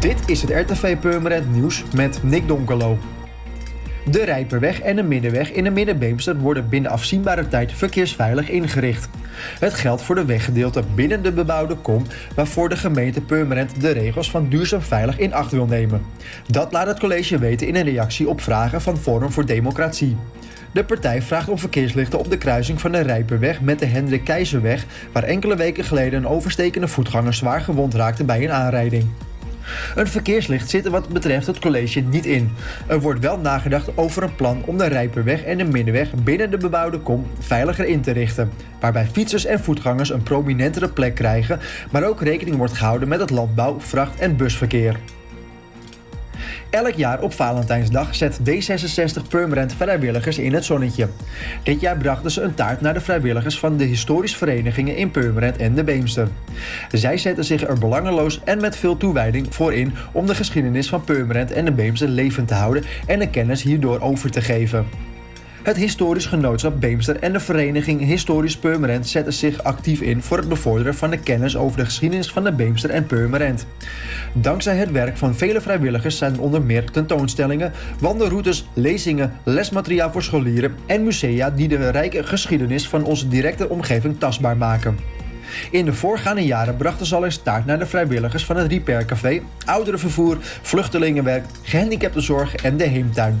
Dit is het RTV Purmerend Nieuws met Nick Donkerlo. De Rijperweg en de Middenweg in de Middenbeemster worden binnen afzienbare tijd verkeersveilig ingericht. Het geldt voor de weggedeelte binnen de bebouwde kom, waarvoor de gemeente Purmerend de regels van duurzaam veilig in acht wil nemen. Dat laat het college weten in een reactie op vragen van Forum voor Democratie. De partij vraagt om verkeerslichten op de kruising van de Rijperweg met de Hendrik Keizerweg, waar enkele weken geleden een overstekende voetganger zwaar gewond raakte bij een aanrijding. Een verkeerslicht zit er wat betreft het college niet in. Er wordt wel nagedacht over een plan om de Rijperweg en de Middenweg binnen de bebouwde kom veiliger in te richten. Waarbij fietsers en voetgangers een prominentere plek krijgen, maar ook rekening wordt gehouden met het landbouw, vracht- en busverkeer. Elk jaar op Valentijnsdag zet D66 Purmerend vrijwilligers in het zonnetje. Dit jaar brachten ze een taart naar de vrijwilligers van de historische verenigingen in Purmerend en de Beemster. Zij zetten zich er belangeloos en met veel toewijding voor in om de geschiedenis van Purmerend en de Beemster levend te houden en de kennis hierdoor over te geven. Het Historisch Genootschap Beemster en de vereniging Historisch Purmerend zetten zich actief in voor het bevorderen van de kennis over de geschiedenis van de Beemster en Purmerend. Dankzij het werk van vele vrijwilligers zijn onder meer tentoonstellingen, wandelroutes, lezingen, lesmateriaal voor scholieren en musea die de rijke geschiedenis van onze directe omgeving tastbaar maken. In de voorgaande jaren brachten ze al eens taart naar de vrijwilligers van het Repair Café, ouderenvervoer, vluchtelingenwerk, gehandicaptenzorg en de heemtuin.